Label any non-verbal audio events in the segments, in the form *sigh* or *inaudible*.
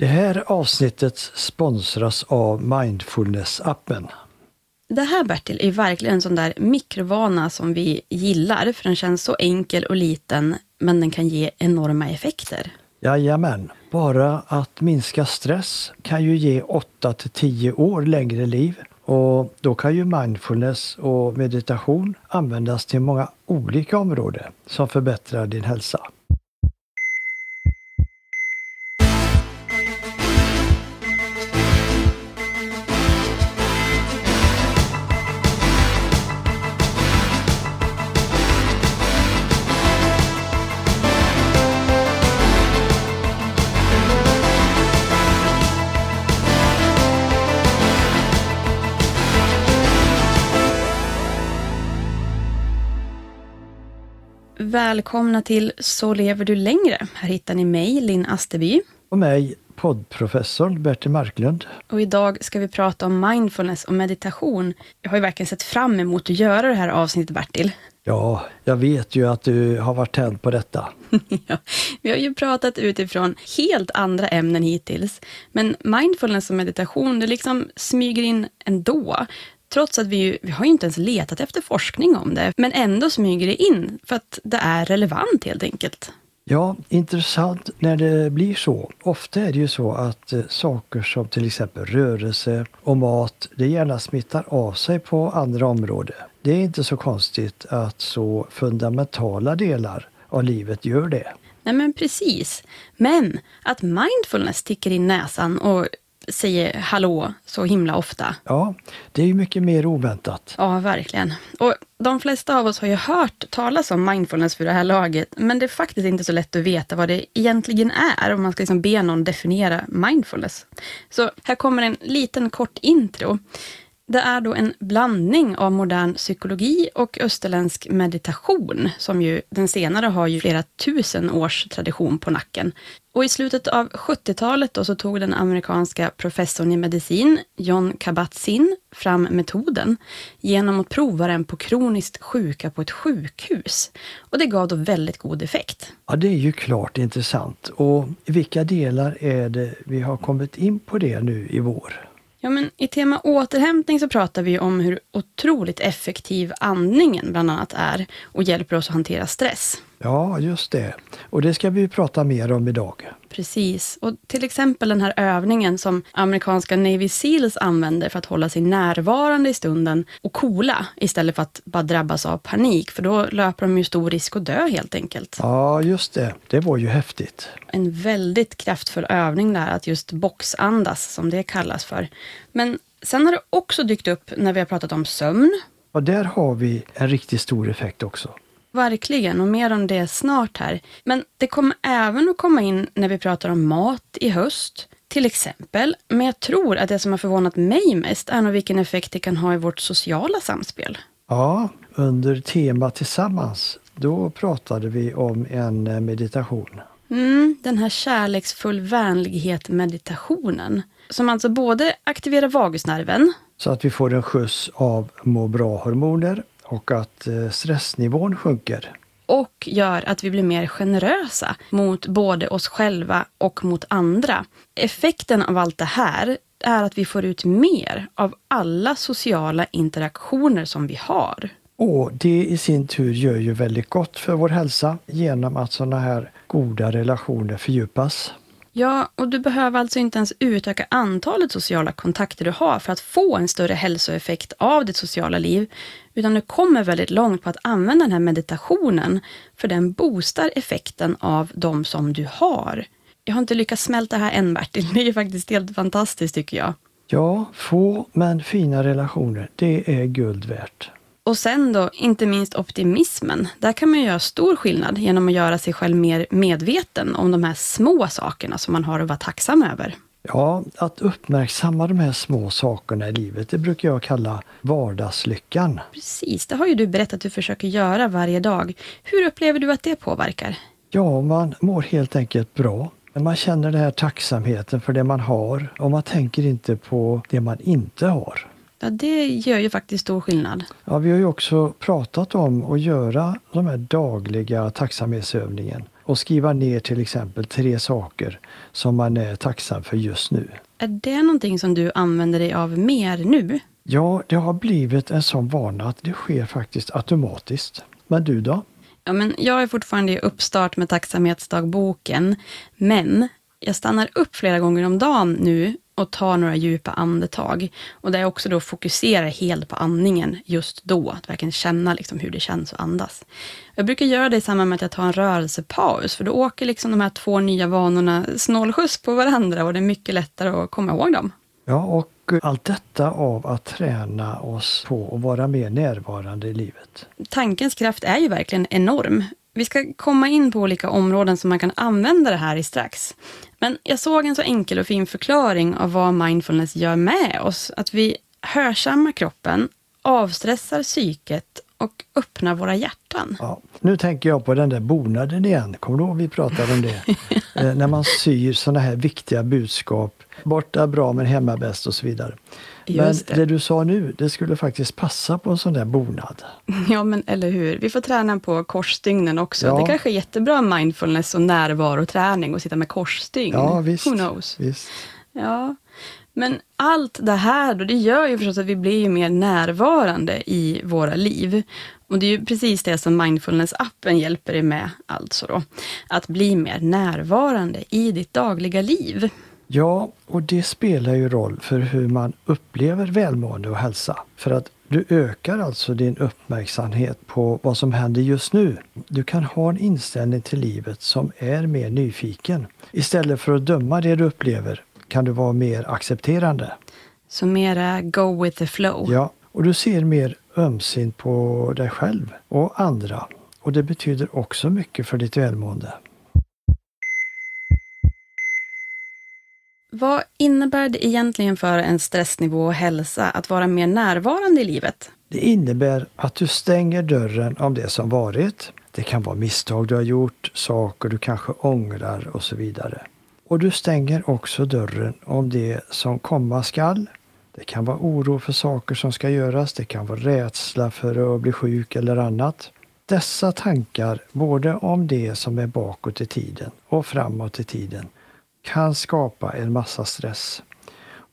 Det här avsnittet sponsras av Mindfulness-appen. Det här Bertil är verkligen en sån där mikrovana som vi gillar, för den känns så enkel och liten, men den kan ge enorma effekter. Jajamän, bara att minska stress kan ju ge 8 till 10 år längre liv. Och då kan ju mindfulness och meditation användas till många olika områden som förbättrar din hälsa. Välkomna till Så lever du längre. Här hittar ni mig, Linn Asterby. Och mig, poddprofessorn Bertil Marklund. Och idag ska vi prata om mindfulness och meditation. Jag har ju verkligen sett fram emot att göra det här avsnittet, Bertil. *laughs* Ja, jag vet ju att du har varit tänd på detta. ja, vi har ju pratat utifrån helt andra ämnen hittills. Men mindfulness och meditation, det liksom smyger in ändå. Trots att vi, ju, vi har ju inte ens letat efter forskning om det, men ändå smyger det in för att det är relevant helt enkelt. Ja, intressant när det blir så. Ofta är det ju så att eh, saker som till exempel rörelse och mat, det gärna smittar av sig på andra områden. Det är inte så konstigt att så fundamentala delar av livet gör det. Nej men precis. Men att mindfulness sticker in näsan och säger hallå så himla ofta. Ja, det är ju mycket mer oväntat. Ja, verkligen. Och de flesta av oss har ju hört talas om mindfulness för det här laget, men det är faktiskt inte så lätt att veta vad det egentligen är om man ska liksom be någon definiera mindfulness. Så här kommer en liten kort intro. Det är då en blandning av modern psykologi och österländsk meditation, som ju den senare har ju flera tusen års tradition på nacken. Och i slutet av 70-talet då så tog den amerikanska professorn i medicin, John Kabat-Zinn, fram metoden genom att prova den på kroniskt sjuka på ett sjukhus. Och det gav då väldigt god effekt. Ja, det är ju klart intressant. Och i vilka delar är det vi har kommit in på det nu i vår? Ja, men I tema återhämtning så pratar vi om hur otroligt effektiv andningen bland annat är och hjälper oss att hantera stress. Ja, just det. Och det ska vi prata mer om idag. Precis. Och till exempel den här övningen som amerikanska Navy Seals använder för att hålla sig närvarande i stunden och coola istället för att bara drabbas av panik. För då löper de ju stor risk att dö helt enkelt. Ja, just det. Det var ju häftigt. En väldigt kraftfull övning där, att just boxandas, som det kallas för. Men sen har det också dykt upp när vi har pratat om sömn. Och där har vi en riktigt stor effekt också. Verkligen, och mer om det snart här. Men det kommer även att komma in när vi pratar om mat i höst, till exempel. Men jag tror att det som har förvånat mig mest är nog vilken effekt det kan ha i vårt sociala samspel. Ja, under temat tillsammans, då pratade vi om en eh, meditation. Mm, den här kärleksfull vänlighet meditationen. Som alltså både aktiverar vagusnerven. Så att vi får en skjuts av må bra-hormoner och att eh, stressnivån sjunker. Och gör att vi blir mer generösa mot både oss själva och mot andra. Effekten av allt det här är att vi får ut mer av alla sociala interaktioner som vi har. Och det i sin tur gör ju väldigt gott för vår hälsa genom att sådana här goda relationer fördjupas. Ja, och du behöver alltså inte ens utöka antalet sociala kontakter du har för att få en större hälsoeffekt av ditt sociala liv, utan du kommer väldigt långt på att använda den här meditationen, för den boostar effekten av de som du har. Jag har inte lyckats smälta det här än Bertil, det är faktiskt helt fantastiskt tycker jag. Ja, få men fina relationer, det är guld värt. Och sen då, inte minst optimismen. Där kan man göra stor skillnad genom att göra sig själv mer medveten om de här små sakerna som man har att vara tacksam över. Ja, att uppmärksamma de här små sakerna i livet, det brukar jag kalla vardagslyckan. Precis, det har ju du berättat att du försöker göra varje dag. Hur upplever du att det påverkar? Ja, man mår helt enkelt bra. Man känner den här tacksamheten för det man har och man tänker inte på det man inte har. Ja, det gör ju faktiskt stor skillnad. Ja, vi har ju också pratat om att göra de här dagliga tacksamhetsövningen och skriva ner till exempel tre saker som man är tacksam för just nu. Är det någonting som du använder dig av mer nu? Ja, det har blivit en sån vana att det sker faktiskt automatiskt. Men du då? Ja, men jag är fortfarande i uppstart med tacksamhetsdagboken, men jag stannar upp flera gånger om dagen nu och tar några djupa andetag. Och där jag också då fokuserar helt på andningen just då, att verkligen känna liksom hur det känns att andas. Jag brukar göra det i samband med att jag tar en rörelsepaus, för då åker liksom de här två nya vanorna snålskjuts på varandra och det är mycket lättare att komma ihåg dem. Ja, och allt detta av att träna oss på att vara mer närvarande i livet. Tankens kraft är ju verkligen enorm. Vi ska komma in på olika områden som man kan använda det här i strax. Men jag såg en så enkel och fin förklaring av vad mindfulness gör med oss. Att vi hörsammar kroppen, avstressar psyket och öppnar våra hjärtan. Ja, nu tänker jag på den där bonaden igen. Kommer du ihåg vi pratade om det? *laughs* eh, när man syr sådana här viktiga budskap. Borta bra men hemma bäst och så vidare. Men det. det. du sa nu, det skulle faktiskt passa på en sån där bonad. *laughs* Ja, men eller hur. Vi får träna på korsstygnen också. Ja. Det kanske är jättebra mindfulness och närvaroträning att sitta med korsstygn. Ja, visst. Who knows? Visst. Ja. Men allt det här då, det gör ju förstås att vi blir mer närvarande i våra liv. Och det är ju precis det som mindfulness-appen hjälper dig med, alltså då. Att bli mer närvarande i ditt dagliga liv. Ja, och det spelar ju roll för hur man upplever välmående och hälsa. För att du ökar alltså din uppmärksamhet på vad som händer just nu. Du kan ha en inställning till livet som är mer nyfiken. Istället för att döma det du upplever kan du vara mer accepterande. Så mera go with the flow? Ja, och du ser mer ömsint på dig själv och andra. Och det betyder också mycket för ditt välmående. Vad innebär det egentligen för en stressnivå och hälsa att vara mer närvarande i livet? Det innebär att du stänger dörren om det som varit. Det kan vara misstag du har gjort, saker du kanske ångrar och så vidare. Och du stänger också dörren om det som komma skall. Det kan vara oro för saker som ska göras, det kan vara rädsla för att bli sjuk eller annat. Dessa tankar, både om det som är bakåt i tiden och framåt i tiden, kan skapa en massa stress.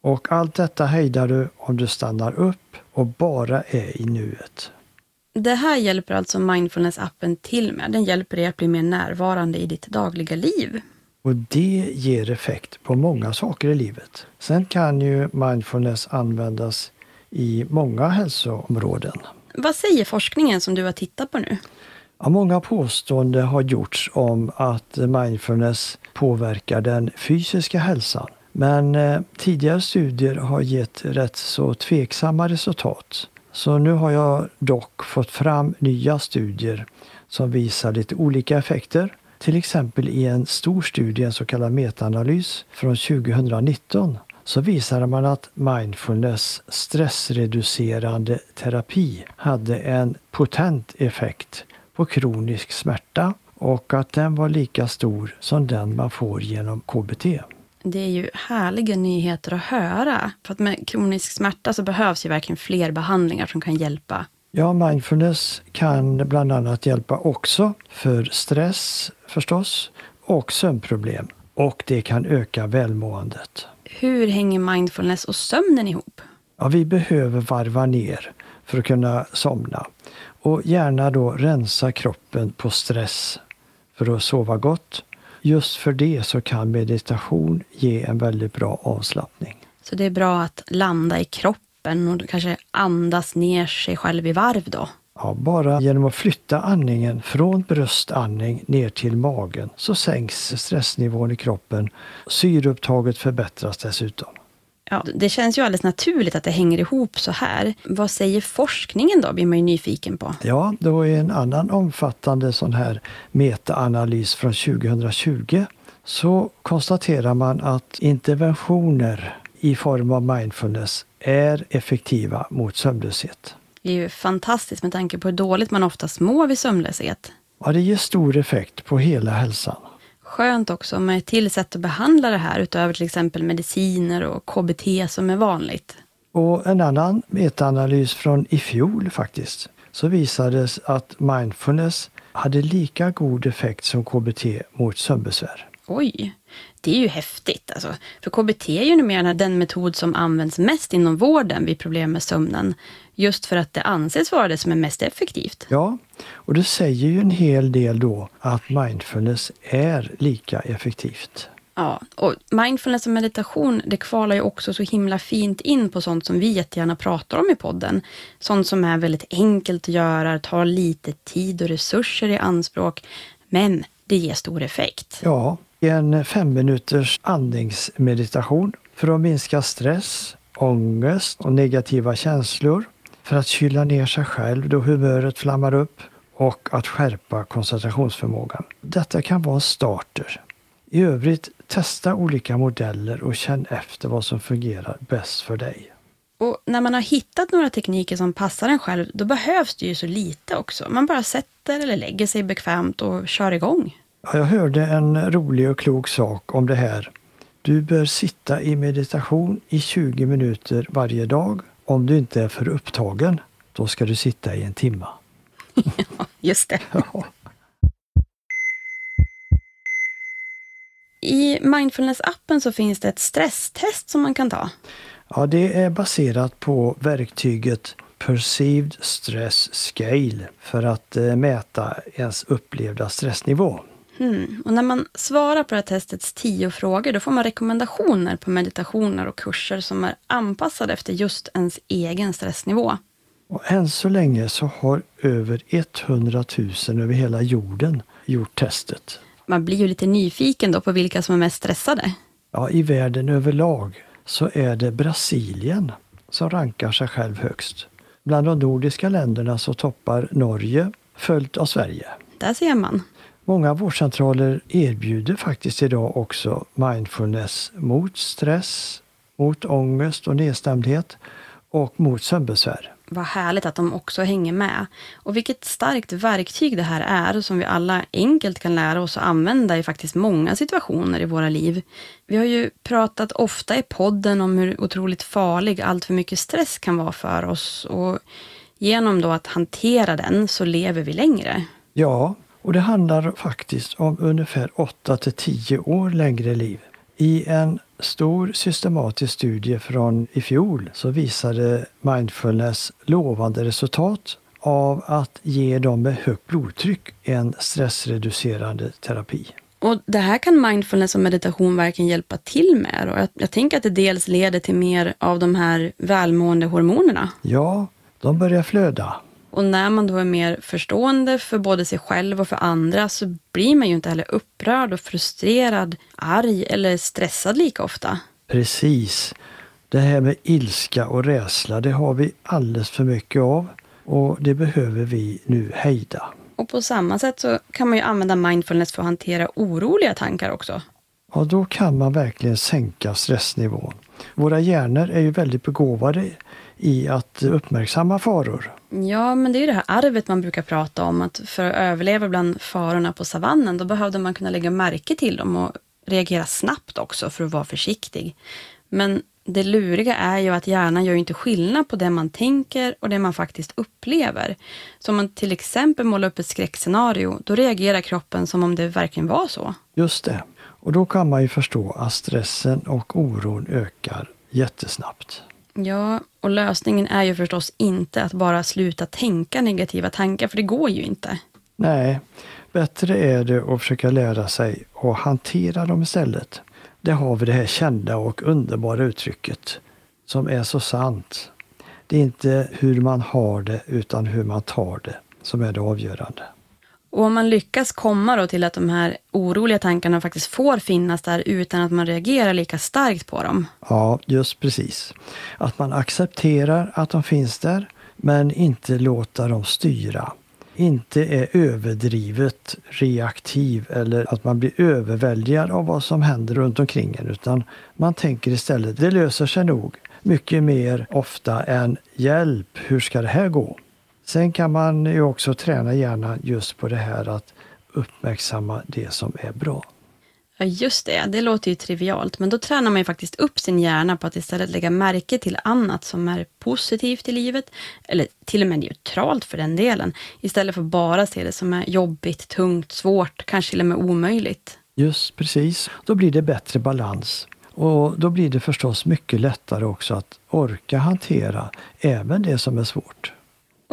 Och allt detta hejdar du om du stannar upp och bara är i nuet. Det här hjälper alltså mindfulness-appen till med. Den hjälper dig att bli mer närvarande i ditt dagliga liv. Och det ger effekt på många saker i livet. Sen kan ju mindfulness användas i många hälsoområden. Vad säger forskningen som du har tittat på nu? Ja, många påståenden har gjorts om att mindfulness påverkar den fysiska hälsan. Men eh, tidigare studier har gett rätt så tveksamma resultat. Så nu har jag dock fått fram nya studier som visar lite olika effekter. Till exempel i en stor studie, en så kallad metaanalys från 2019, så visade man att mindfulness stressreducerande terapi hade en potent effekt på kronisk smärta och att den var lika stor som den man får genom KBT. Det är ju härliga nyheter att höra. För att med kronisk smärta så behövs ju verkligen fler behandlingar som kan hjälpa. Ja, mindfulness kan bland annat hjälpa också för stress förstås och sömnproblem. Och det kan öka välmåendet. Hur hänger mindfulness och sömnen ihop? Ja, vi behöver varva ner för att kunna somna. Och gärna då rensa kroppen på stress för att sova gott. Just för det så kan meditation ge en väldigt bra avslappning. Så det är bra att landa i kroppen och kanske andas ner sig själv i varv då? Ja, bara genom att flytta andningen från bröstandning ner till magen så sänks stressnivån i kroppen. Syreupptaget förbättras dessutom. Ja, det känns ju alldeles naturligt att det hänger ihop så här. Vad säger forskningen då, blir man ju nyfiken på. Ja, det var en annan omfattande sån här metaanalys från 2020. Så konstaterar man att interventioner i form av mindfulness är effektiva mot sömnlöshet. Det är ju fantastiskt med tanke på hur dåligt man oftast mår vid sömnlöshet. Ja, det ger stor effekt på hela hälsan skönt också med ett till sätt att behandla det här utöver till exempel mediciner och KBT som är vanligt. Och en annan metaanalys från i fjol faktiskt, så visades att mindfulness hade lika god effekt som KBT mot sömnbesvär. Oj, det är ju häftigt. Alltså. För KBT är ju numera den metod som används mest inom vården vid problem med sömnen. Just för att det anses vara det som är mest effektivt. Ja, och det säger ju en hel del då att mindfulness är lika effektivt. Ja, och mindfulness och meditation det kvalar ju också så himla fint in på sånt som vi jättegärna pratar om i podden. Sånt som är väldigt enkelt att göra, tar lite tid och resurser i anspråk, men det ger stor effekt. Ja, en fem minuters andningsmeditation för att minska stress, ångest och negativa känslor, för att kyla ner sig själv då humöret flammar upp och att skärpa koncentrationsförmågan. Detta kan vara en starter. I övrigt, testa olika modeller och känn efter vad som fungerar bäst för dig. Och när man har hittat några tekniker som passar en själv, då behövs det ju så lite också. Man bara sätter eller lägger sig bekvämt och kör igång. Ja, jag hörde en rolig och klok sak om det här. Du bör sitta i meditation i 20 minuter varje dag. Om du inte är för upptagen, då ska du sitta i en timma. ja, *laughs* just det. Ja. I Mindfulness-appen så finns det ett stresstest som man kan ta. Ja, det är baserat på verktyget Perceived Stress Scale för att eh, mäta ens upplevda stressnivå. Mm. Och när man svarar på det här testets tio frågor då får man rekommendationer på meditationer och kurser som är anpassade efter just ens egen stressnivå. Och än så länge så har över 100 000 över hela jorden gjort testet. Man blir ju lite nyfiken då på vilka som är mest stressade. Ja, i världen överlag så är det Brasilien som rankar sig själv högst. Bland de nordiska länderna så toppar Norge, följt av Sverige. Där ser man. Många vårdcentraler erbjuder faktiskt idag också mindfulness mot stress, mot ångest och nedstämdhet och mot sömnbesvär. Vad härligt att de också hänger med. Och vilket starkt verktyg det här är som vi alla enkelt kan lära oss att använda i faktiskt många situationer i våra liv. Vi har ju pratat ofta i podden om hur otroligt farlig allt för mycket stress kan vara för oss och genom då att hantera den så lever vi längre. Ja, och det handlar faktiskt om ungefär 8 till 10 år längre liv. I en stor systematisk studie från i fjol så visade mindfulness lovande resultat av att ge dem med högt blodtryck en stressreducerande terapi. Och Det här kan mindfulness och meditation verkligen hjälpa till med. Och jag, jag tänker att det dels leder till mer av de här välmående hormonerna. Ja, de börjar flöda. Och när man då är mer förstående för både sig själv och för andra så blir man ju inte heller upprörd och frustrerad, arg eller stressad lika ofta. Precis. Det här med ilska och rädsla, det har vi alldeles för mycket av och det behöver vi nu hejda. Och på samma sätt så kan man ju använda mindfulness för att hantera oroliga tankar också. Ja, då kan man verkligen sänka stressnivån. Våra hjärnor är ju väldigt begåvade i att uppmärksamma faror. Ja, men det är ju det här arvet man brukar prata om, att för att överleva bland farorna på savannen, då behövde man kunna lägga märke till dem och reagera snabbt också för att vara försiktig. Men det luriga är ju att hjärnan gör inte skillnad på det man tänker och det man faktiskt upplever. Så om man till exempel målar upp ett skräckscenario, då reagerar kroppen som om det verkligen var så. Just det. Och då kan man ju förstå att stressen och oron ökar jättesnabbt. Ja, och lösningen är ju förstås inte att bara sluta tänka negativa tankar, för det går ju inte. Nej, bättre är det att försöka lära sig att hantera dem istället. Där har vi det här kända och underbara uttrycket som är så sant. Det är inte hur man har det utan hur man tar det som är det avgörande. Och om man lyckas komma då till att de här oroliga tankarna faktiskt får finnas där utan att man reagerar lika starkt på dem. Ja, just precis. Att man accepterar att de finns där men inte låta dem styra. Inte är överdrivet reaktiv eller att man blir överväldigad av vad som händer runt omkring en utan man tänker istället det löser sig nog mycket mer ofta än hjälp, hur ska det här gå? Sen kan man ju också träna hjärnan just på det här att uppmärksamma det som är bra. Ja, just det. Det låter ju trivialt, men då tränar man ju faktiskt upp sin hjärna på att istället lägga märke till annat som är positivt i livet, eller till och med neutralt för den delen, istället för bara se det som är jobbigt, tungt, svårt, kanske till och med omöjligt. Just precis. Då blir det bättre balans. Och då blir det förstås mycket lättare också att orka hantera även det som är svårt.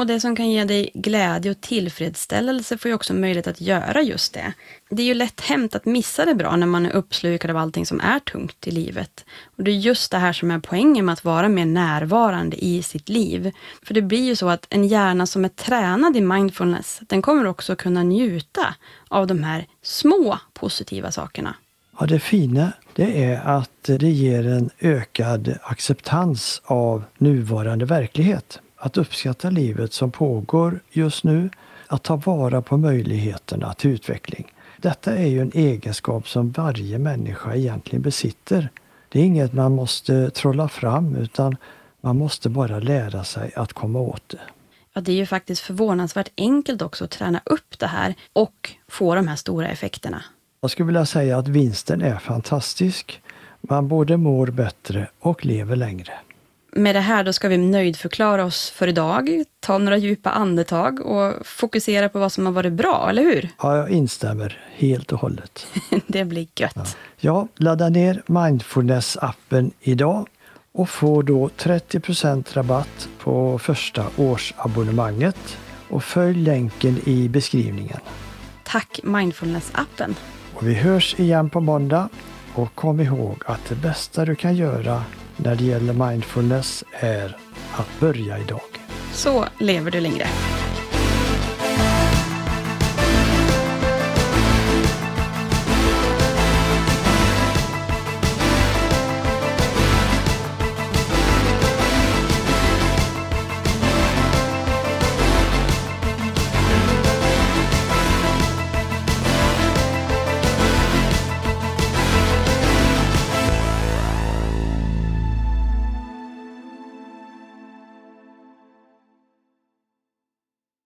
Och det som kan ge dig glädje och tillfredsställelse får ju också möjlighet att göra just det. Det är ju lätt hänt att missa det bra när man är uppslukad av allting som är tungt i livet. Och det är just det här som är poängen med att vara mer närvarande i sitt liv. För det blir ju så att en hjärna som är tränad i mindfulness, den kommer också kunna njuta av de här små positiva sakerna. Ja, det fina det är att det ger en ökad acceptans av nuvarande verklighet att uppskatta livet som pågår just nu, att ta vara på möjligheterna till utveckling. Detta är ju en egenskap som varje människa egentligen besitter. Det är inget man måste trolla fram utan man måste bara lära sig att komma åt det. Ja, det är ju faktiskt förvånansvärt enkelt också att träna upp det här och få de här stora effekterna. Jag skulle vilja säga att vinsten är fantastisk. Man både mår bättre och lever längre med det här då ska vi nöjdförklara oss för idag, ta några djupa andetag och fokusera på vad som har varit bra, eller hur? Ja, jag instämmer helt och hållet. *laughs* det blir gött. Ja. ja, ladda ner Mindfulness-appen idag och få då 30% rabatt på första årsabonnemanget och följ länken i beskrivningen. Tack Mindfulness-appen. Och vi hörs igen på måndag och kom ihåg att det bästa du kan göra när det gäller mindfulness är att börja idag. Så lever du längre.